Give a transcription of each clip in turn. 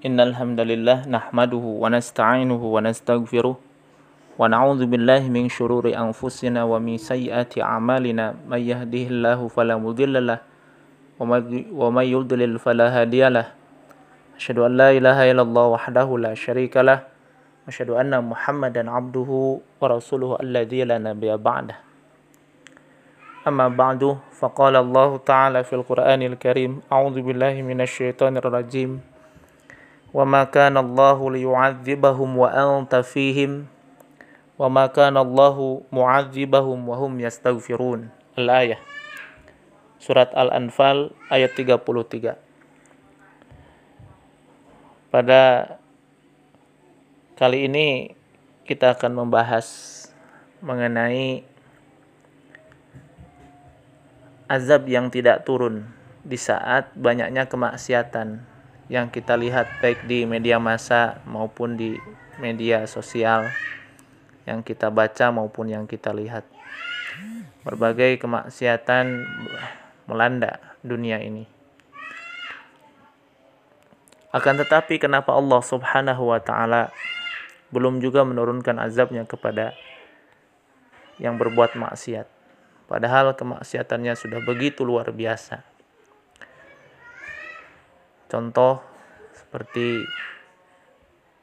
إن الحمد لله نحمده ونستعينه ونستغفره ونعوذ بالله من شرور أنفسنا ومن سيئات أعمالنا. من يهده الله فلا مضل له ومن يضلل فلا هادي له. أشهد أن لا إله إلا الله وحده لا شريك له. أشهد أن محمدا عبده ورسوله الذي لا نبي بعده. أما بعد فقال الله تعالى في القرآن الكريم أعوذ بالله من الشيطان الرجيم. وما كان الله ليعذبهم وأنت فيهم وما كان الله معذبهم وهم يستغفرون الآية Surat Al-Anfal ayat 33 Pada kali ini kita akan membahas mengenai azab yang tidak turun di saat banyaknya kemaksiatan yang kita lihat baik di media massa maupun di media sosial yang kita baca maupun yang kita lihat. Berbagai kemaksiatan melanda dunia ini. Akan tetapi kenapa Allah Subhanahu wa taala belum juga menurunkan azabnya kepada yang berbuat maksiat? Padahal kemaksiatannya sudah begitu luar biasa. Contoh seperti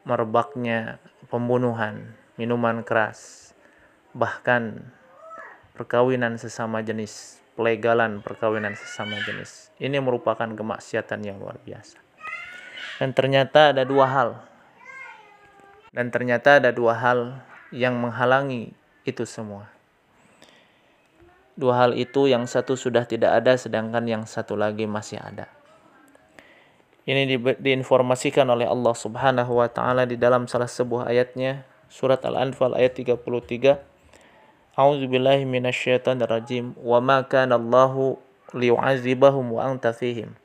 merebaknya pembunuhan, minuman keras, bahkan perkawinan sesama jenis, pelegalan perkawinan sesama jenis. Ini merupakan kemaksiatan yang luar biasa. Dan ternyata ada dua hal. Dan ternyata ada dua hal yang menghalangi itu semua. Dua hal itu yang satu sudah tidak ada sedangkan yang satu lagi masih ada. Ini di, diinformasikan oleh Allah Subhanahu wa taala di dalam salah sebuah ayatnya surat Al-Anfal ayat 33. A'udzu billahi minasyaitonir rajim. Wa ma kana Allahu liyu'adzibahum wa anta fihim.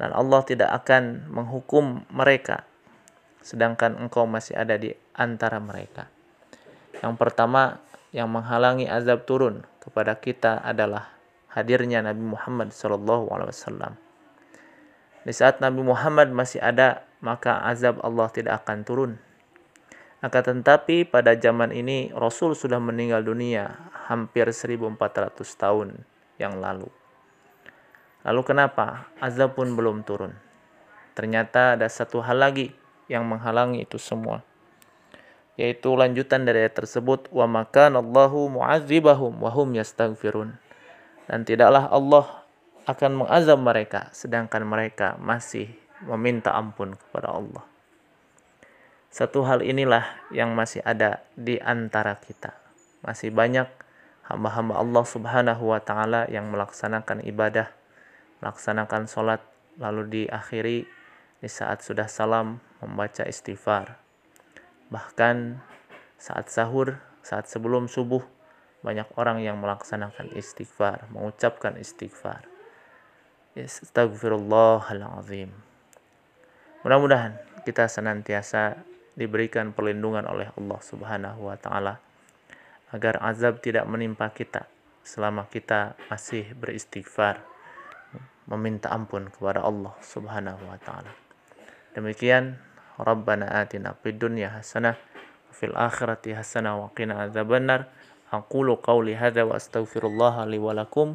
Dan Allah tidak akan menghukum mereka sedangkan engkau masih ada di antara mereka. Yang pertama, yang menghalangi azab turun kepada kita adalah hadirnya Nabi Muhammad SAW. Di saat Nabi Muhammad masih ada, maka azab Allah tidak akan turun. Akan tetapi pada zaman ini Rasul sudah meninggal dunia hampir 1400 tahun yang lalu. Lalu kenapa azab pun belum turun? Ternyata ada satu hal lagi yang menghalangi itu semua yaitu lanjutan dari ayat tersebut wa makan Allahu mu'adzibahum wa dan tidaklah Allah akan mengazab mereka sedangkan mereka masih meminta ampun kepada Allah. Satu hal inilah yang masih ada di antara kita. Masih banyak hamba-hamba Allah Subhanahu wa taala yang melaksanakan ibadah melaksanakan sholat lalu diakhiri di saat sudah salam membaca istighfar. Bahkan saat sahur, saat sebelum subuh, banyak orang yang melaksanakan istighfar, mengucapkan istighfar. Astagfirullahaladzim. Mudah-mudahan kita senantiasa diberikan perlindungan oleh Allah Subhanahu wa taala agar azab tidak menimpa kita selama kita masih beristighfar meminta ampun kepada Allah Subhanahu wa taala. Demikian Rabbana atina fid dunya hasanah fil akhirati hasanah wa qina adzabannar. Aqulu qawli hadza wa astaghfirullah li wa lakum.